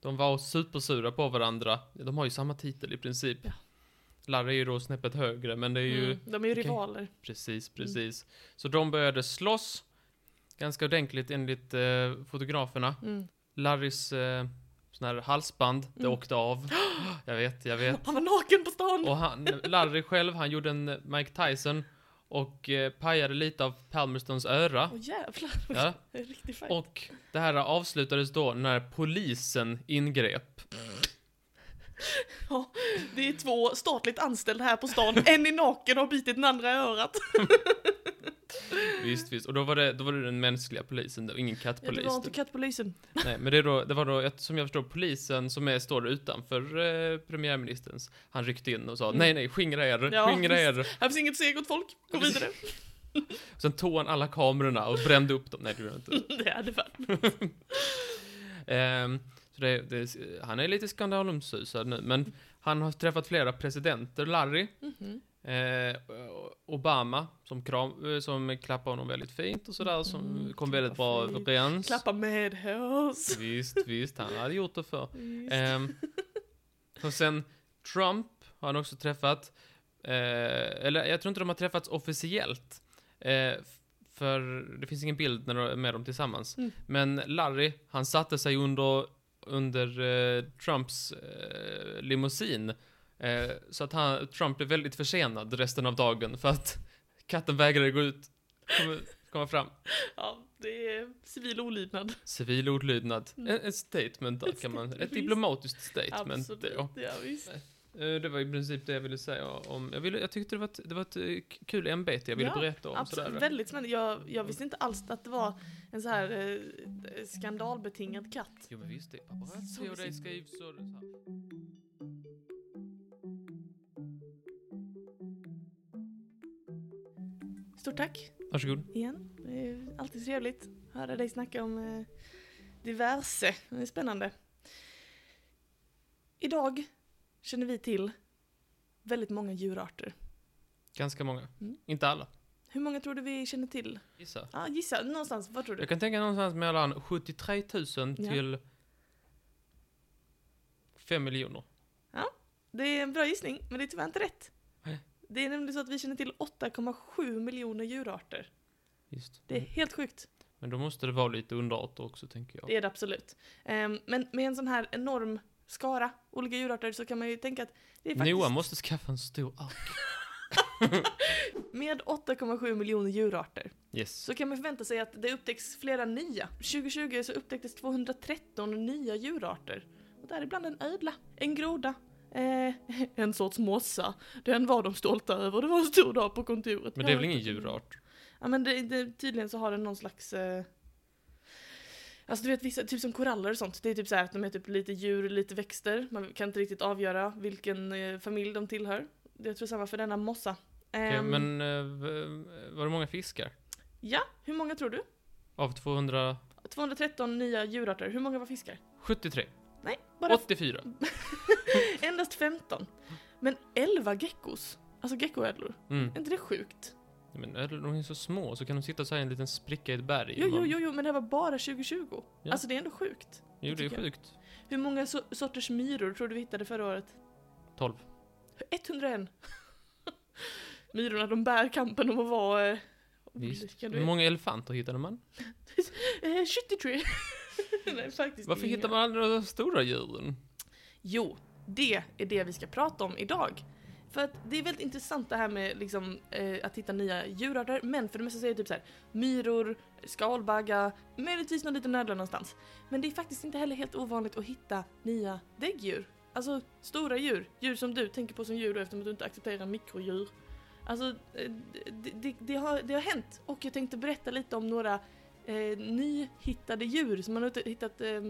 De var supersura på varandra. De har ju samma titel i princip. Ja. Larry är ju då snäppet högre, men det är ju... Mm. De är ju rivaler. Precis, precis. Så de började slåss. Ganska ordentligt enligt eh, fotograferna. Mm. Larrys eh, sån här halsband, det Mm. åkte av. Jag vet, jag vet. Han var naken på stan. Och han, Larry själv, han gjorde en Mike Tyson och eh, pajade lite av Palmerstons öra. Åh jävlar. <laughs> Ja. Det är riktigt fight. Och det här avslutades då när polisen ingrep. Det är två statligt anställda här på stan. En är naken och har bitit den andra i örat. <laughs> Visst, visst. Och då var det, då var det den mänskliga polisen, då, ingen Ja, kattpolis. det var inte kattpolisen. <laughs> Nej, men det, då, det var då, som jag förstår, polisen som är, står utanför eh, premiärministerns. Han ryckte in och sa Mm. nej, nej, skingra er, Ja, skingra er. Här finns inget att säga gott folk. Gå vidare. <laughs> Sen tog han alla kamerorna och brände upp dem. Nej, det gjorde han inte. <laughs> Det det väl. Ehm, så det, det, han är lite skandalomsusad nu, men han har träffat flera presidenter, Larry. Mhm. Eh, Obama, som, kram, eh, som klappar honom väldigt fint och sådär, som Mm, kom väldigt bra fint. överens. Klappa med oss. Visst, visst, han hade gjort det för. Visst. Ehm, och sen Trump har han också träffat. Eh, eller jag tror inte de har träffats officiellt. Eh, för det finns ingen bild när de, med dem tillsammans. Mm. Men Larry, han satte sig under, under eh, Trumps eh, limousin. Eh, så att han, Trump blev väldigt försenad resten av dagen för att <laughs> katten vägrade gå ut, komma, komma fram. <laughs> Ja, det är civil olydnad. Civil olydnad. Mm. Ett statement där kan man, ett diplomatiskt statement Absolut. då. Ja, visst. Eh, Det var i princip det jag ville säga om, jag, ville, jag tyckte det var ett, det var ett eh, kul ämbete jag ville Ja, berätta om Absolut, sådär. väldigt spännande. Jag, jag visste inte alls att det var en så här eh, skandalbetingad katt. Jo men visst, det är paparazzi och det skrivs och så. här. Stort tack Varsågod. igen. Det är alltid trevligt att höra dig snacka om eh, diverse. Det är spännande. Idag känner vi till väldigt många djurarter. Ganska många. Mm. Inte alla. Hur många tror du vi känner till? Gissa. Ja, gissa någonstans. Vad tror du? Jag kan tänka någonstans mellan 73 000 Ja. till 5 miljoner. Det är en bra gissning, men det är tyvärr inte rätt. Det är nämligen så att vi känner till 8,7 miljoner djurarter. Just. Det är helt sjukt. Men då måste det vara lite underarter också, tänker jag. Det är det absolut. Ehm, men med en sån här enorm skara olika djurarter så kan man ju tänka att det är faktiskt... Noah måste skaffa en stor ark. <laughs> Med 8,7 miljoner djurarter Yes. så kan man förvänta sig att det upptäcks flera nya. 2020 så upptäcktes 213 nya djurarter. Och däribland en ödla, en groda, eh, <laughs> en sorts mossa. Den var de stolta över, det var en stor dag på kontoret. Men det är väl ingen djurart? Ja men det, det, tydligen så har den någon slags... Eh, alltså du vet vissa, typ som koraller och sånt. Det är typ så här att de är typ lite djur, lite växter. Man kan inte riktigt avgöra vilken eh, familj de tillhör. Det tror jag samma för denna mossa. Okej, Ehm, men eh, var det många fiskar? Ja, hur många tror du? Av 273? 213 nya djurarter, hur många var fiskar? Nej, bara 84? <laughs> endast 15. Men 11 geckos, alltså geckoödlor, Mm. är inte det sjukt? Men är de är så små, så kan de sitta så här i en liten spricka i ett berg. Jo, jo, jo, jo, men det här var bara 2020. Ja. Alltså det är ändå sjukt. Jo, det är sjukt. Hur många so sorters myror tror du vi hittade förra året? 12. 101. <laughs> Myrorna de bär kampen om att vara... Eh, Visst. Hur många elefanter hittade man? <laughs> eh, 73. <laughs> Nej, faktiskt Varför inga. hittar man aldrig de stora djuren? Jo, det är det vi ska prata om idag. För att det är väldigt intressant det här med liksom, eh, att hitta nya djurarter, men för det mesta så är det typ så här myror, skalbaggar, möjligtvis någon liten ödla någonstans. Men det är faktiskt inte heller helt ovanligt att hitta nya däggdjur. Alltså stora djur, djur som du tänker på som djur då, eftersom du inte accepterar mikrodjur. Alltså, eh, det, det, det, har, det har hänt och jag tänkte berätta lite om några eh, nyhittade djur som man har hittat eh,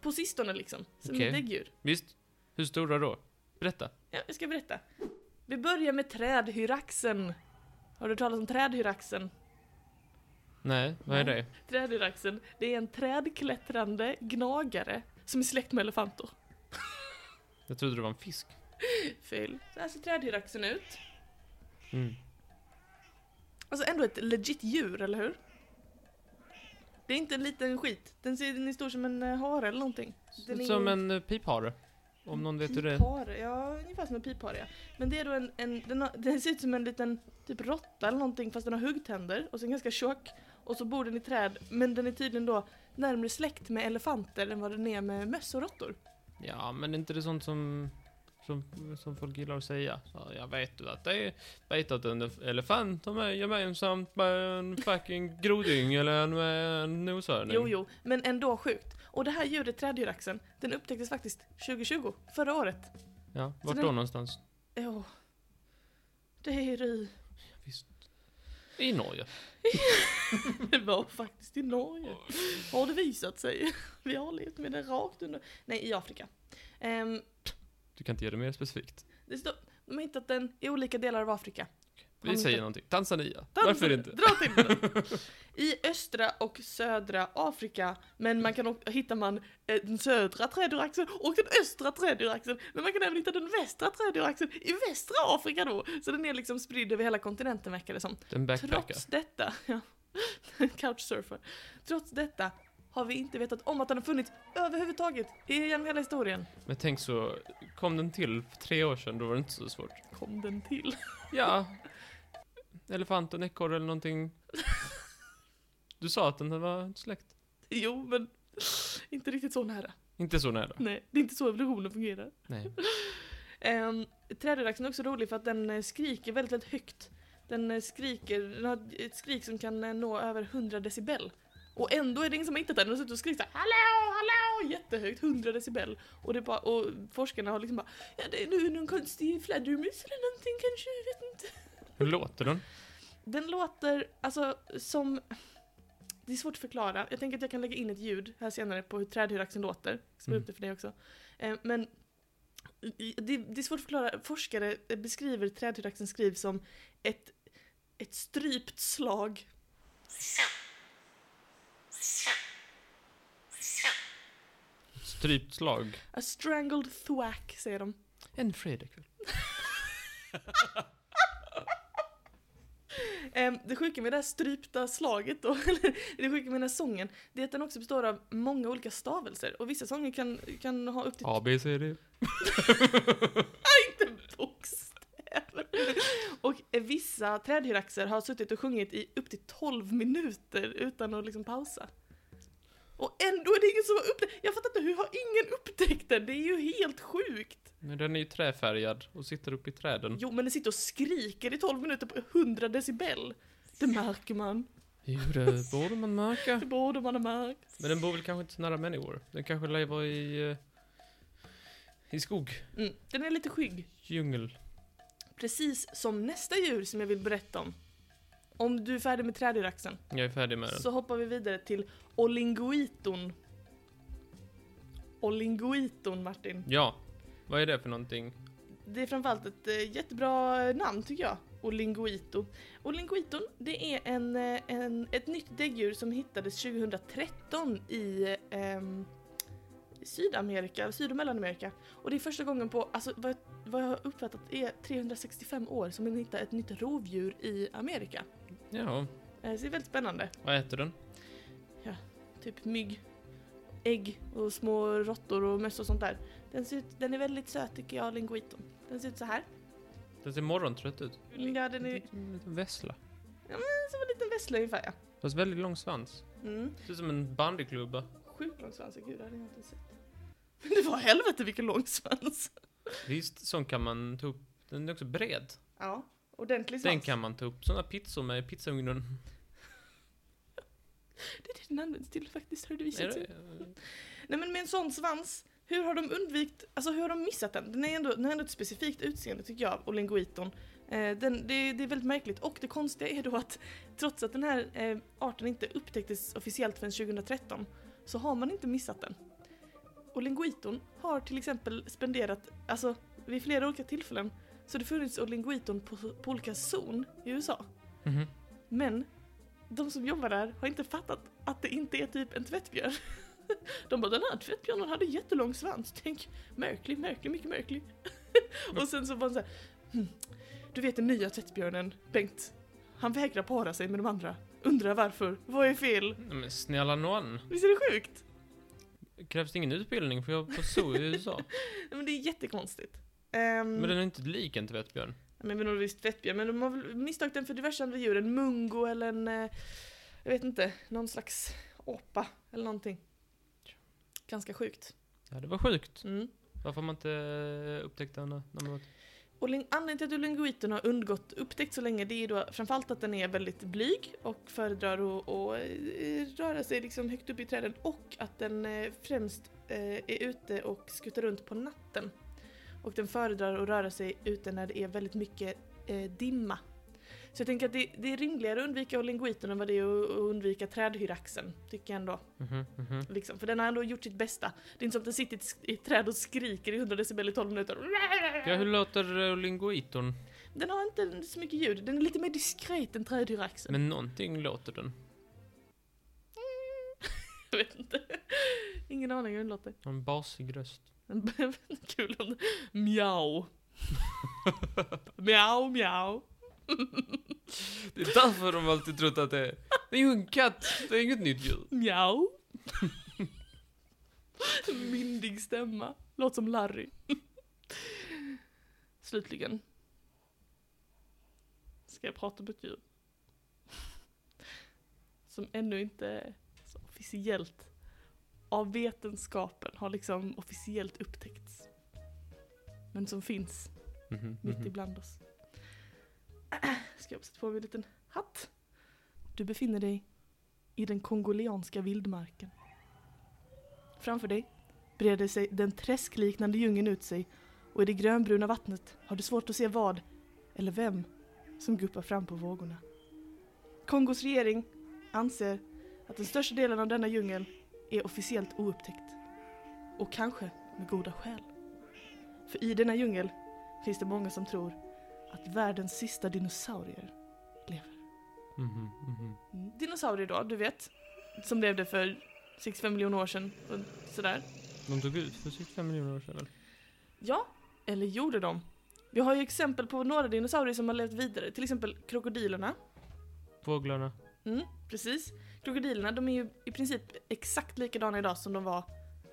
på sistone liksom, som är däggdjur. Visst? Hur stora då? Berätta. Ja, jag ska berätta. Vi börjar med trädhyraxen. Har du hört talas om trädhyraxen? Nej, vad är Nej. det? Trädhyraxen, det är en trädklättrande gnagare som är släkt med elefanter. <laughs> Jag trodde det var en fisk. Fel. Så här ser trädhyraxen ut. Mm. Alltså ändå ett legit djur, eller hur? Det är inte en liten skit. Den ser den är stor som en eh, hare eller någonting. Den är Som en eh, piphare. Om någon vet hur det är. Ja ungefär som en piphare ja. Men det är då en, en den, har, den ser ut som en liten typ råtta eller någonting fast den har huggtänder och den ganska tjock. Och så bor den i träd, men den är tydligen då närmare släkt med elefanter än vad den är med möss och råttor. Ja, men är inte det sånt som, som, som folk gillar att säga? Så jag vet du att det är, vet att en elefant är gemensamt med en fucking groding eller med en noshörning. Jo, jo, men ändå sjukt. Och det här djuret, trädhyraxen, den upptäcktes faktiskt 2020, förra året. Ja, vart då någonstans? Ja, det är i... Visst. I Norge. <laughs> Det var faktiskt i Norge. Har det visat sig. Vi har levt med den rakt under... Nej, i Afrika. Ehm, Du kan inte ge det mer specifikt. det står, de har hittat den i olika delar av Afrika. Vi säger hittat- någonting. Tanzania. Dans- Varför inte? Dra till med den. <laughs> I östra och södra Afrika, men man kan också, hittar man eh, den södra trädhyraxen och den östra trädhyraxen, men man kan även hitta den västra trädhyraxen i västra Afrika då. Så den är liksom spridd över hela kontinenten verkar det som. Den backpackar. Trots detta, <laughs> ja, couchsurfer. Trots detta har vi inte vetat om att den har funnits överhuvudtaget genom hela historien. Men tänk så, kom den till för tre år sedan, då var det inte så svårt. Kom den till? Ja. Elefant och ekorre eller någonting. <laughs> Du sa att den var släkt. Jo, men inte riktigt så nära. Inte så nära. Nej, det är inte så evolutionen fungerar. Nej. <laughs> Um, Trädhyraxen är också rolig för att den eh, skriker väldigt, väldigt högt. Den eh, skriker, den har ett skrik som kan eh, nå över 100 decibel. Och ändå är det ingen som har hittat den, har suttit och skrikit såhär Hallå, hallå! Jättehögt, 100 decibel. Och, det är bara, och forskarna har liksom bara Ja det är nu någon konstig fladdermus eller någonting kanske, jag vet inte. Hur låter den? Den låter, alltså som... Det är svårt att förklara. Jag tänker att jag kan lägga in ett ljud här senare på hur trädhyraxen låter. Jag ska Mm. det för dig också. Eh, men det, det är svårt att förklara. Forskare beskriver trädhyraxens skriv som ett, ett strypt slag. Strypt slag. A strangled thwack, säger de. En fredagkväll. <laughs> Ehm, det sjuka med det här strypta slaget då, <laughs> eller det sjuka med den här sången, det är att den också består av många olika stavelser. Och vissa sånger kan, kan ha upp till A, B, C, D. <laughs> inte bokstäver. <laughs> Och eh, vissa trädhyraxer har suttit och sjungit i upp till 12 minuter utan att liksom pausa. Och ändå är det ingen som har upptäckt Jag fattar inte, hur har ingen upptäckt den? Det är ju helt sjukt! Men den är ju träfärgad och sitter uppe i träden. Jo men den sitter och skriker i 12 minuter på 100 decibel. Det märker man. Jo, det borde man märka. <laughs> Det borde man ha märkt. Men den bor väl kanske inte så nära människor? Den kanske lever i... eh, I skog, Mm, den är lite skygg. djungel. Precis som nästa djur som jag vill berätta om. Om du är färdig med trädyraxen Jag är färdig med den. så hoppar vi vidare till olingoiton. Olingoiton Martin. Ja. Vad är det för någonting? Det är framförallt ett eh, jättebra namn tycker jag. Olingoito. Olingoiton, det är en, eh, en, ett nytt däggdjur som hittades 2013 i ehm, Sydamerika, Syd och Mellanamerika. Och det är första gången på, alltså vad, jag- vad jag har uppfattat är 365 år som man hittar ett nytt rovdjur i Amerika. Ja. Eh, Så det är väldigt spännande. Vad äter den? Typ mygg, ägg och små råttor och möss och sånt där. Den, ser ut, den är väldigt söt tycker jag, linguiton. Den ser ut så här. Den ser morgontrött ut. Ja, den är Som en liten vessla. som en liten vessla ungefär ja. Fast väldigt lång svans. Mm. Ser ut som en bandyklubba. Sjukt lång svans, gud det hade jag inte sett. <laughs> Det var helvete vilken lång svans. Visst, sån kan man ta upp. Den är också bred. Ja, ordentlig svans. Den kan man ta upp. Såna pizzor med pizzaugnen. <laughs> Det är det den används till faktiskt, har Är visat sig. Nej men med en sån svans, hur har de undvikit, alltså hur har de missat den? Den, är ändå, den har ändå ett specifikt utseende tycker jag, och linguiton. Eh, den, det, det är väldigt märkligt och det konstiga är då att trots att den här eh, arten inte upptäcktes officiellt förrän 2013 så har man inte missat den. Och linguiton har till exempel spenderat, alltså vid flera olika tillfällen så det funnits linguiton på, på olika zon i USA. Mhm. Men de som jobbar där har inte fattat att det inte är typ en tvättbjörn. <laughs> De bara den här tvättbjörnen hade jättelång svans. Tänk, märklig, märklig, mycket märklig. <laughs> och sen så var han såhär, hm, du vet den nya tvättbjörnen, Bengt. Han vägrar para sig med de andra. Undrar varför. Vad är fel? Men snälla nån. Visst är det sjukt? Krävs det ingen utbildning för att jobba på zoo i USA? <laughs> Nej, men det är jättekonstigt. Um, Men den är inte lik en tvättbjörn. Men jag inte visst tvättbjörn, men de har väl misstagit den för diverse andra djur. En mungo eller en, eh, jag vet inte, någon slags apa eller någonting. Ganska sjukt. Ja, det var sjukt. Mm. Varför har man inte eh, upptäckt den när man var... Och anledningen till att Ulinguiten har undgått upptäckt så länge det är då framförallt att den är väldigt blyg och föredrar att, att eh, röra sig liksom högt upp i träden och att den eh, främst eh, är ute och skuttar runt på natten. Och den föredrar att röra sig ute när det är väldigt mycket dimma. Så jag tänker att det, det är rimligare att undvika linguiten än vad det är att undvika trädhyraxen, tycker jag ändå. Mhm, mhm. Liksom. För den har ändå gjort sitt bästa. Det är inte som att den sitter i ett träd och skriker i 100 decibel i 12 minuter. Ja, hur låter uh, linguiton? Den har inte så mycket ljud, den är lite mer diskret än trädhyraxen. Men någonting låter den. <laughs> Jag vet inte. Ingen aning hur den låter. En basig röst. <laughs> Kul om det... <laughs> Mjau. mjau, mjau. Det är därför de alltid trott att det är... Det är ju en katt, det är inget nytt djur. Mjau. Myndig stämma. Låter som Larry. Slutligen. Ska jag prata om ett djur. Som ännu inte så officiellt av vetenskapen har liksom officiellt upptäckts. Men som finns Mhm, mitt mhm. ibland oss. <clears throat> Ska jag sätta på mig en liten hatt? Du befinner dig i den kongolianska vildmarken. Framför dig breder sig den träskliknande djungeln ut sig och i det grönbruna vattnet har du svårt att se vad eller vem som guppar fram på vågorna. Kongos regering anser att den största delen av denna djungel är officiellt oupptäckt. Och kanske med goda skäl. För i denna djungel finns det många som tror att världens sista dinosaurier lever. Mhm, mhm. Mm. Dinosaurier då, du vet. Som levde för 65 miljoner år sedan och sådär. De tog ut för 65 miljoner år sedan väl? Ja, eller gjorde de? Vi har ju exempel på några dinosaurier som har levt vidare. Till exempel krokodilerna. Fåglarna. Mm, precis. Krokodilerna, de är ju i princip exakt likadana idag som de var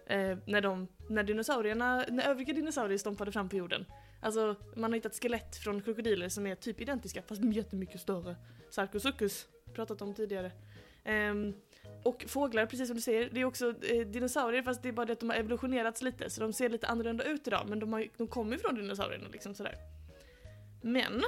eh, när, de, när dinosaurierna, när övriga dinosaurier stompade fram på jorden. Alltså, man har hittat skelett från krokodiler som är typ identiska fast jättemycket större. Sarcosuchus pratat om tidigare. Um, och fåglar, precis som du säger, det är också eh, dinosaurier fast det är bara det att de har evolutionerats lite så de ser lite annorlunda ut idag men de, har, de kommer ju från dinosaurierna liksom sådär. Men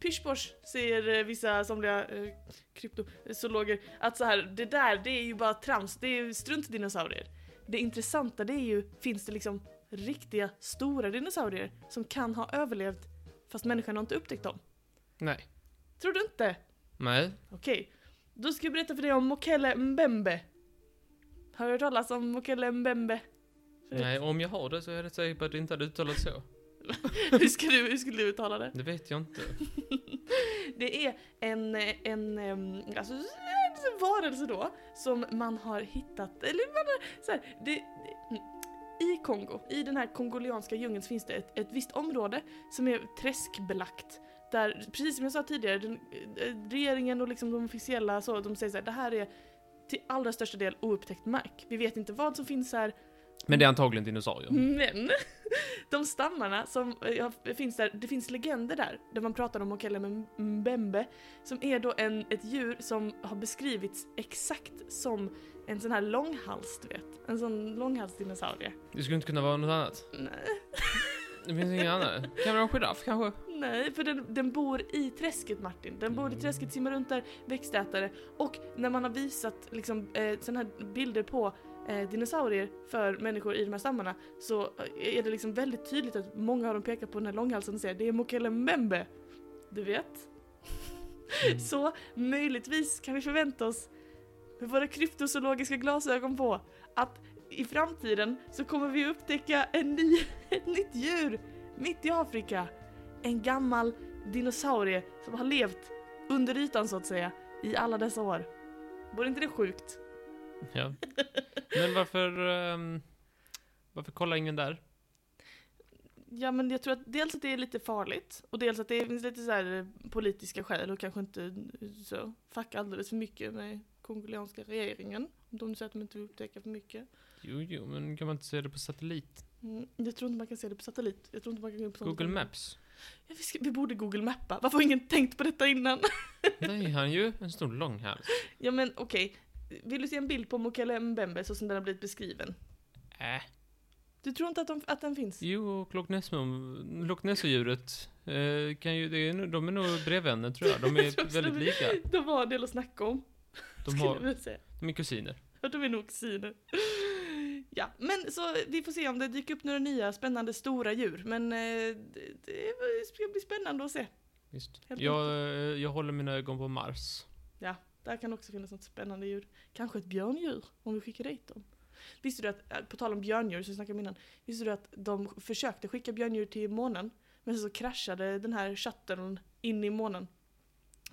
Pyschbosch säger eh, vissa somliga eh, kryptozoologer att så här, det där det är ju bara trams, det är ju strunt-dinosaurier. Det intressanta det är ju, finns det liksom riktiga stora dinosaurier som kan ha överlevt fast människan har inte upptäckt dem? Nej. Tror du inte? Nej. Okej, då ska jag berätta för dig om Mokele Mbembe. Har du hört talas om Mokele Mbembe? Nej, om jag har det så är jag rätt säker på att det inte hade uttalats så. <laughs> hur, ska du, hur skulle du uttala det? Det vet jag inte. <laughs> Det är en, en, alltså, en varelse då, som man har hittat, eller man har, så här, det, det, i Kongo, i den här kongolianska djungeln finns det ett, ett visst område som är träskbelagt. Där, precis som jag sa tidigare, den, eh, regeringen och liksom de officiella så, de säger så här, det här är till allra största del oupptäckt mark. Vi vet inte vad som finns här, Men det är antagligen dinosaurier. men <laughs> de stammarna som eh, ja, finns där, det finns legender där, där man pratar om Mokele Mbembe, som är då en, ett djur som har beskrivits exakt som en sån här långhals, du vet. En sån långhalsdinosaurie. Det skulle inte kunna vara något annat. Nej, Det finns inget annat. Kan det vara en giraff kanske? nej, för den, den bor i träsket Martin. Den bor i träsket, simmar runt där, växtätare. Och när man har visat liksom, eh, såna här bilder på eh, dinosaurier för människor i de här stammarna så eh, är det liksom väldigt tydligt att många av dem pekar på den här långhalsen och säger det är Mokele Mbembe. Du vet? Mm. Så möjligtvis kan vi förvänta oss med våra kryptozoologiska glasögon på att i framtiden så kommer vi upptäcka en ny, <laughs> ett nytt djur mitt i Afrika. En gammal dinosaurie som har levt under ytan så att säga i alla dessa år. Vore inte det sjukt? Ja. Men varför... um, varför kollar ingen där? Ja men jag tror att dels att det är lite farligt och dels att det finns lite så här politiska skäl och kanske inte så fucka alldeles för mycket med kongolianska regeringen. Om de säger att de inte vill upptäcka för mycket. Jo, jo, men kan man inte se det på satellit? Mm, jag tror inte man kan se det på satellit. Jag tror inte man kan gå på. Google Maps? Ja, vi, ska, vi borde Google Mappa. Varför har ingen tänkt på detta innan? <laughs> Nej, han ju en stor långhals. ja men okej. Vill du se en bild på Mokele Mbembe så som den har blivit beskriven? Äh. Du tror inte att, de, att den finns? Jo, och Loch Ness- Loch Ness-djuret eh, kan ju, det är, de är nog brevvänner tror jag. De <laughs> är väldigt de- lika. De har en del att snacka om. De, har, de är kusiner. Ja, de är nog kusiner. Ja, men så vi får se om det dyker upp några nya spännande stora djur. Men eh, det, det ska bli spännande att se. Visst. Jag, eh, jag håller mina ögon på Mars. Där kan också finnas något spännande djur. Kanske ett björndjur, om vi skickar dit dem. Visste du att, eh, på tal om björndjur så snackade om innan, visste du att de försökte skicka björndjur till månen, men sen så kraschade den här shuttlen in i månen.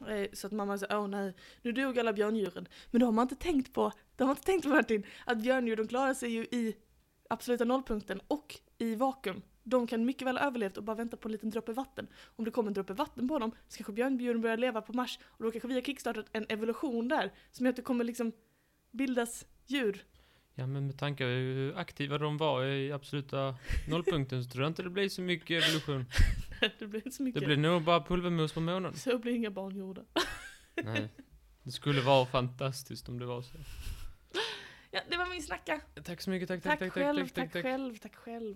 Eh, så att mamma sa, åh nej, nu dog alla björndjuren. Men då har man inte tänkt på, de har inte tänkt på Martin, att björndjur de klarar sig ju i absoluta nollpunkten och i vakuum. De kan mycket väl ha överlevt och bara vänta på en liten droppe vatten. Om det kommer en droppe vatten på dem så kanske björndjuren börjar leva på Mars och då kanske vi har kickstartat en evolution där som gör att det kommer liksom bildas djur. Ja, men med tanke på hur aktiva de var i absoluta <laughs> nollpunkten så tror jag inte det blir så mycket evolution. <laughs> det blir inte så mycket. Det blir nog bara pulvermus på månen. Så blir inga barn gjorda. <laughs> Nej. Det skulle vara fantastiskt om det var så. Ja, det var min snacka. Tack så mycket, tack, Tack, tack, tack, själv, tack, tack, tack, tack. själv, tack själv.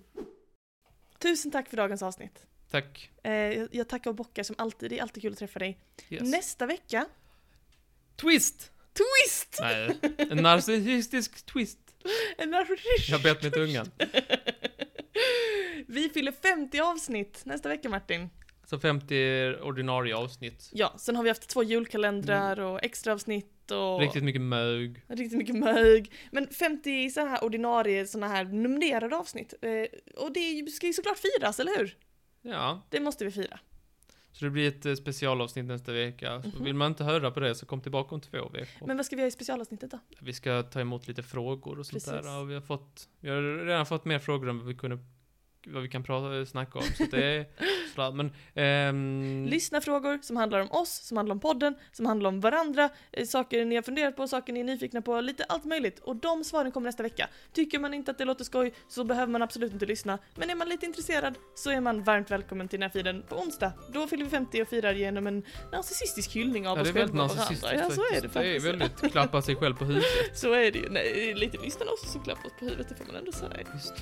Tusen tack för dagens avsnitt. Tack. Eh, jag, jag tackar och bockar som alltid, det är alltid kul att träffa dig. Yes. Nästa vecka, Twist! twist! Nej, en narcissistisk twist. En narcissist. Jag har bett med tungan. Vi fyller 50 avsnitt nästa vecka Martin. Så 50 ordinarie avsnitt. Ja, sen har vi haft två julkalendrar och extra avsnitt och Riktigt mycket mög. riktigt mycket mög. Men 50 så här ordinarie såna här numrerade avsnitt. Eh, och det ska ju såklart firas, eller hur? Ja, Det måste vi fira. Så det blir ett eh, specialavsnitt nästa vecka. Så Mhm. vill man inte höra på det så kom tillbaka om två veckor. Men vad ska vi göra i specialavsnittet då? Vi ska ta emot lite frågor och sånt Precis. där. Och vi har fått, vi har redan fått mer frågor än vad vi kunde vad vi kan prata, snacka om. Så det är <laughs> sådär, men... ehm, Lyssna frågor som handlar om oss, som handlar om podden, som handlar om varandra, eh, saker ni har funderat på, saker ni är nyfikna på, lite allt möjligt. Och de svaren kommer nästa vecka. Tycker man inte att det låter skoj så behöver man absolut inte lyssna. Men är man lite intresserad så är man varmt välkommen till den här feeden på onsdag. Då fyller vi 50 och firar genom en narcissistisk hyllning av ja, oss det är väldigt själva och varandra. Ja, så är det faktiskt. Det är väldigt klappa sig själv på huvudet. <laughs> Så är det ju. Nej, lite lyssnarna också som klappar oss på huvudet, det får man ändå säga. Just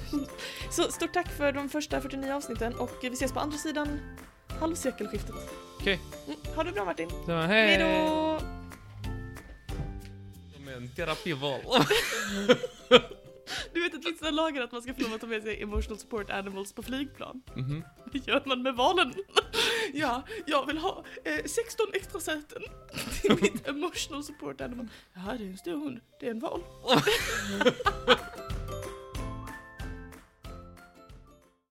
Så stort tack för de första 49 avsnitten och vi ses på andra sidan halvsekelskiftet. Okej. Mm, ha det bra Martin. Så, hej! Hej då! Som en terapival. <laughs> Du vet att vissa lagar att man ska få lov att ta med sig emotional support animals på flygplan. Mhm. <laughs> Det gör man med valen. <laughs> Ja, jag vill ha eh, 16 extra säten till mitt emotional support animal. Ja, det är en stor hund. Det är en val.